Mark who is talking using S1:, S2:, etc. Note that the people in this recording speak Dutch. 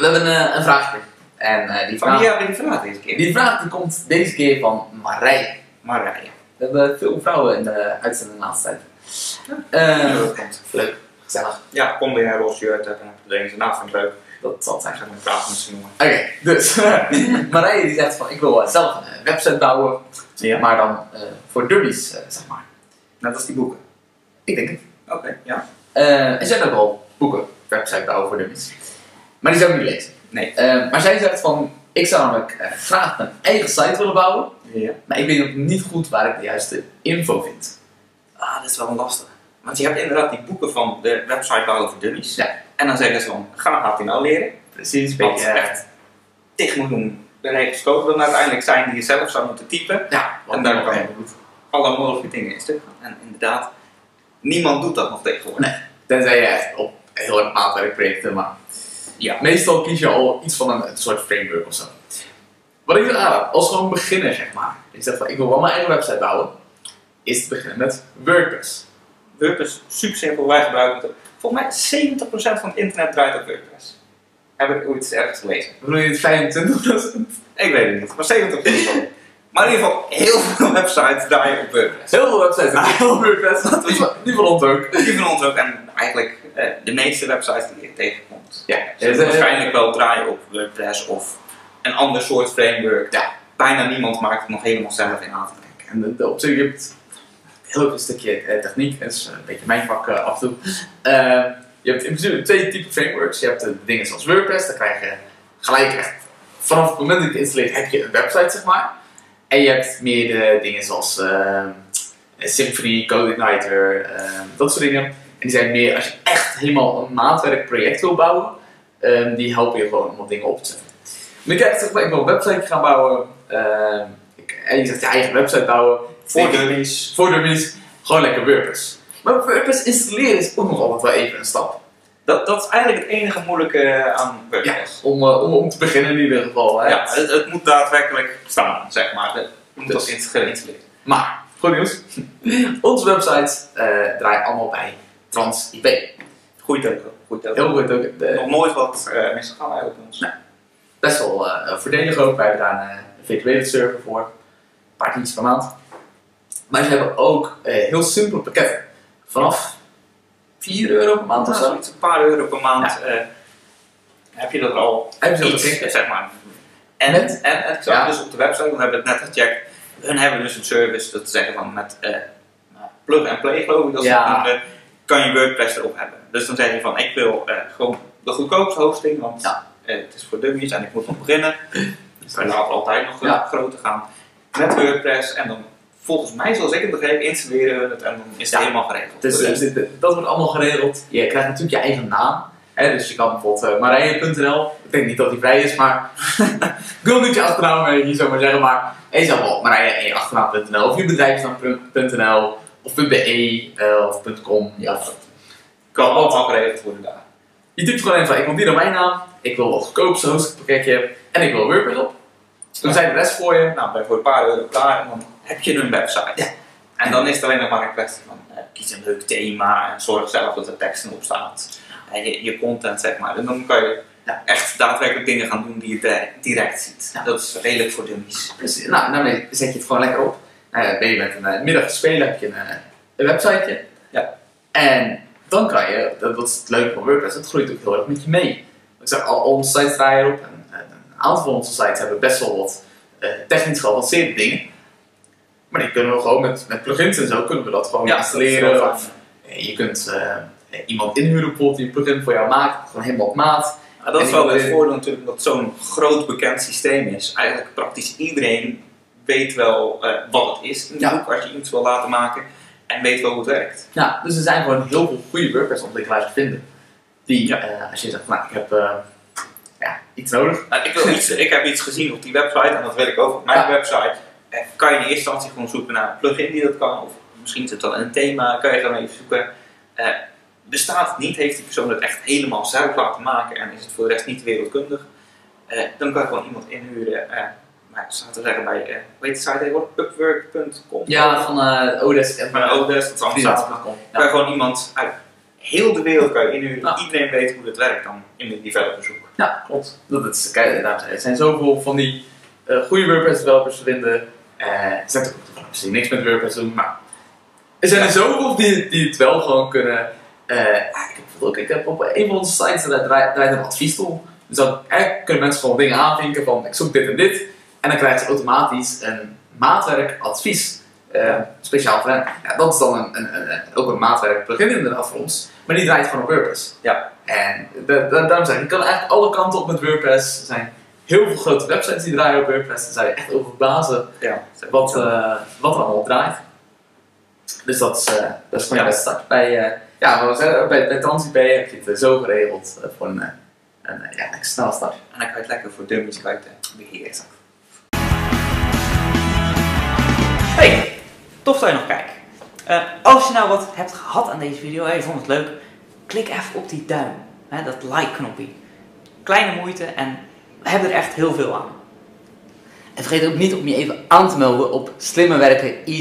S1: We hebben een, een vraagje. En eh, die
S2: Van
S1: vraag,
S2: wie hebben we die vraag deze keer?
S1: die vraag die komt deze keer van Marije.
S2: Marije.
S1: We hebben veel vrouwen in de uitzending de laatste tijd.
S2: Ja,
S1: Eh,
S2: dat komt.
S1: leuk, gezellig.
S2: Ja, kom weer een roze hebben. Deze naam vind ik leuk.
S1: Dat zal het zijn.
S2: Ik ga mijn vraag z'n noemen.
S1: Oké, dus Marije die zegt van ik wil eh, zelf een eh, website bouwen,
S2: Ja.
S1: maar dan eh, voor dummies, eh, zeg maar.
S2: Net als die boeken.
S1: Ik denk het.
S2: Oké, ja.
S1: Eh, er zijn ook wel boeken, website bouwen voor dummies. Maar die zou ik niet lezen.
S2: Nee.
S1: Eh, maar zij zegt van ik zou namelijk eh, graag een eigen site willen bouwen,
S2: Ja.
S1: maar ik weet nog niet goed waar ik de juiste info vind.
S2: Ah, dat is wel een lastig. Want je hebt inderdaad die boeken van de website bouwen voor dummies.
S1: Ja.
S2: En dan zeggen ze van, ga HTML leren.
S1: Precies,
S2: Wat
S1: beetje. eh,
S2: echt tig miljoen regels code dan uiteindelijk zijn die je zelf zou moeten typen.
S1: ja,
S2: En daar kan-
S1: doet.
S2: Alle mogelijke dingen in stuk gaan. En inderdaad, niemand doet dat nog tegenwoordig.
S1: Nee. Tenzij je echt op heel erg maatwerkprojecten, maar
S2: Ja.
S1: meestal kies je al iets van een, een soort framework of zo. Wat ik wil aanraden, als gewoon beginner zeg maar, ik zeg van ik wil wel mijn eigen website bouwen, is te beginnen met WordPress.
S2: WordPress, super simpel, wij gebruiken het. Volgens mij 70% van het internet draait op WordPress. Heb ik ooit ergens gelezen.
S1: Bedoel je het 25%?
S2: Ik weet het niet, maar 70% van. Maar in ieder geval, heel veel websites draaien op WordPress.
S1: Heel veel websites hebben heel WordPress, die van- die van ons ook.
S2: Die van ons ook en eigenlijk eh, de meeste websites die je tegenkomt.
S1: Ja, dus,
S2: waarschijnlijk wel draaien op WordPress of een ander soort framework.
S1: Ja.
S2: Bijna niemand maakt het nog helemaal zelf in aan te denken.
S1: En de, op zich, je hebt heel veel stukje techniek, dat is een beetje mijn vak af en toe. Je hebt in principe twee typen frameworks. Je hebt de dingen zoals WordPress, daar krijg je gelijk echt, vanaf het moment dat je het installeert, heb je een website, zeg maar. En je hebt meer de dingen zoals eh, Symfony, eh, dat soort dingen. En die zijn meer, als je echt helemaal een maatwerkproject wil bouwen, eh, die helpen je gewoon om wat dingen op te zetten. Maar krijgt zeg maar, ik wil een website gaan bouwen. eh, ik- en je zegt je eigen website bouwen.
S2: Voor
S1: Ik-
S2: dummies.
S1: voor dummies, gewoon lekker WordPress. Maar WordPress installeren is ook nog altijd wel even een stap.
S2: Dat, dat is eigenlijk het enige moeilijke aan WordPress.
S1: Om, eh, om, om te beginnen in ieder geval. Hè.
S2: Ja, het, het moet daadwerkelijk staan, zeg maar. Het moet
S1: Dus.
S2: als geïnstalleerd.
S1: Maar, goed nieuws. Onze websites eh draaien allemaal bij
S2: Goeie teken. Goeie teken.
S1: Heel goed. De,
S2: Nog nooit wat uh, misgegaan eigenlijk bij ons.
S1: best wel eh, voordelig ook. Wij hebben daar een, eh, virtuele server voor. Een paar tientjes per maand. Maar ze hebben ook eh, heel simpele pakketten. Vanaf 4 euro per maand of
S2: Nou,
S1: zo.
S2: een paar euro per maand eh, heb je dat al
S1: Hebben ze dat
S2: iets, zeg maar. En,
S1: Met?
S2: en,
S1: Ja.
S2: dus op de website, want we hebben het net gecheckt, hun hebben dus een service, dat te zeggen van met eh, plug and play geloof ik, dat ze
S1: Ja.
S2: dat noemen, kan je WordPress erop hebben. Dus dan zeg je van, ik wil eh, gewoon de goedkoopste hosting, want
S1: Ja.
S2: eh, het is voor dummies en ik moet nog beginnen. Dus dan laten we altijd nog
S1: Ja.
S2: eh, groter gaan. Met WordPress en dan volgens mij, zoals ik het begreep, installeren we het en dan is het
S1: Ja.
S2: helemaal geregeld.
S1: Dus, dus dat wordt allemaal geregeld. Je krijgt natuurlijk je eigen naam. Hè, dus je kan bijvoorbeeld uh, Marije.nl. Ik denk niet dat die vrij is, maar Google doet je achternaam, eh, hier zou maar zeggen. Maar je zou wel Marije en je achternaam.nl of je bedrijfsnaam.nl of .be eh, of .com. Ja, dat-
S2: kan allemaal geregeld worden daar.
S1: je typt gewoon even, ik wil die domeinnaam, ik wil wat goedkoopste hostingpakketje en ik wil WordPress op. Dan zijn de rest voor je.
S2: Nou, bij voor een paar euro klaar en dan heb je een website.
S1: Ja.
S2: En dan is het alleen nog maar een kwestie van eh, kies een leuk thema en zorg zelf dat er teksten op staat. En je, je content zeg maar. En dan kan je
S1: Ja.
S2: echt daadwerkelijk dingen gaan doen die je direct, direct ziet.
S1: Ja.
S2: Dat is redelijk voor dummies.
S1: Dus, nou, daarmee zet je het gewoon lekker op. Nou ja, ben je met een uh, middag spelen, heb je een, uh, een websiteje.
S2: Ja.
S1: En dan kan je, dat, dat is het leuke van WordPress, dat groeit ook heel erg met je mee. Ik zeg, al, al onze sites draaien erop. En, en een aantal van onze sites hebben best wel wat uh, technisch geavanceerde dingen. Maar die kunnen we gewoon met, met plugins en zo kunnen we dat gewoon
S2: Ja,
S1: installeren.
S2: dat
S1: Of, eh, je kunt uh, iemand inhuren bijvoorbeeld die een plugin voor jou maakt, gewoon helemaal op maat.
S2: Maar dat
S1: En
S2: is wel het voordeel natuurlijk dat zo'n groot bekend systeem is. Eigenlijk praktisch iedereen weet wel uh, wat het is in de
S1: Ja.
S2: boek als je iets wil laten maken. En weet wel hoe het werkt.
S1: Ja, dus er zijn gewoon heel veel goede WordPress-ontwikkelaars te vinden. Die,
S2: Ja.
S1: uh, als je zegt, nou, ik heb uh, ja, iets nodig.
S2: Nou, ik, wil iets, ik heb iets gezien op die website en dat wil ik ook op mijn
S1: Ja.
S2: website. Eh, kan je in eerste instantie gewoon zoeken naar een plugin die dat kan. Of misschien zit het wel in een thema, kan je gewoon even zoeken. Eh, bestaat het niet, heeft die persoon het echt helemaal zelf laten maken en is het voor de rest niet wereldkundig. Eh, dan kan je gewoon iemand inhuren. Maar ik zou te zeggen bij, eh hoe heet de site tegenwoordig? Upwork.com?
S1: Ja, van uh, Odesk en
S2: Van Odesk, dat is allemaal je gewoon iemand uit heel de wereld kan je inhuren. Iedereen weet hoe dat werkt dan in de developershoek.
S1: Ja, klopt. Dat is, kijk, er zijn zoveel van die eh, goede WordPress developers te vinden. Eh, er zijn ook die niks met WordPress doen, maar er zijn er zoveel die, die het wel gewoon kunnen. Ik, heb ook, ik heb op een van onze sites daar draait, draait een adviestool. Dus dan kunnen mensen gewoon dingen aanvinken van ik zoek dit en dit. En dan krijgen ze automatisch een maatwerk advies. eh, speciaal voor hen. Ja, dat is dan een, een, ook een maatwerk plugin inderdaad voor ons. Maar die draait gewoon op WordPress.
S2: Ja.
S1: En da- daarom zeg ik, je kan eigenlijk alle kanten op met WordPress. Er zijn heel veel grote websites die draaien op WordPress. Daar zou je echt over verbazen
S2: Ja,
S1: wat, eh, wat er allemaal op draait. Dus dat is, eh, dat is gewoon
S2: Ja.
S1: start. Bij, eh, ja, bij, bij TransIP heb je het zo geregeld voor een, een ja, snelle start.
S2: En dan kan je het lekker voor dummies buiten beheren. Hey, tof dat je nog kijkt. Eh, als je nou wat hebt gehad aan deze video en je vond het leuk, klik even op die duim, hè, dat like-knopje. Kleine moeite en we hebben er echt heel veel aan.
S3: En vergeet ook niet om je even aan te melden op Slimme Werken Easy.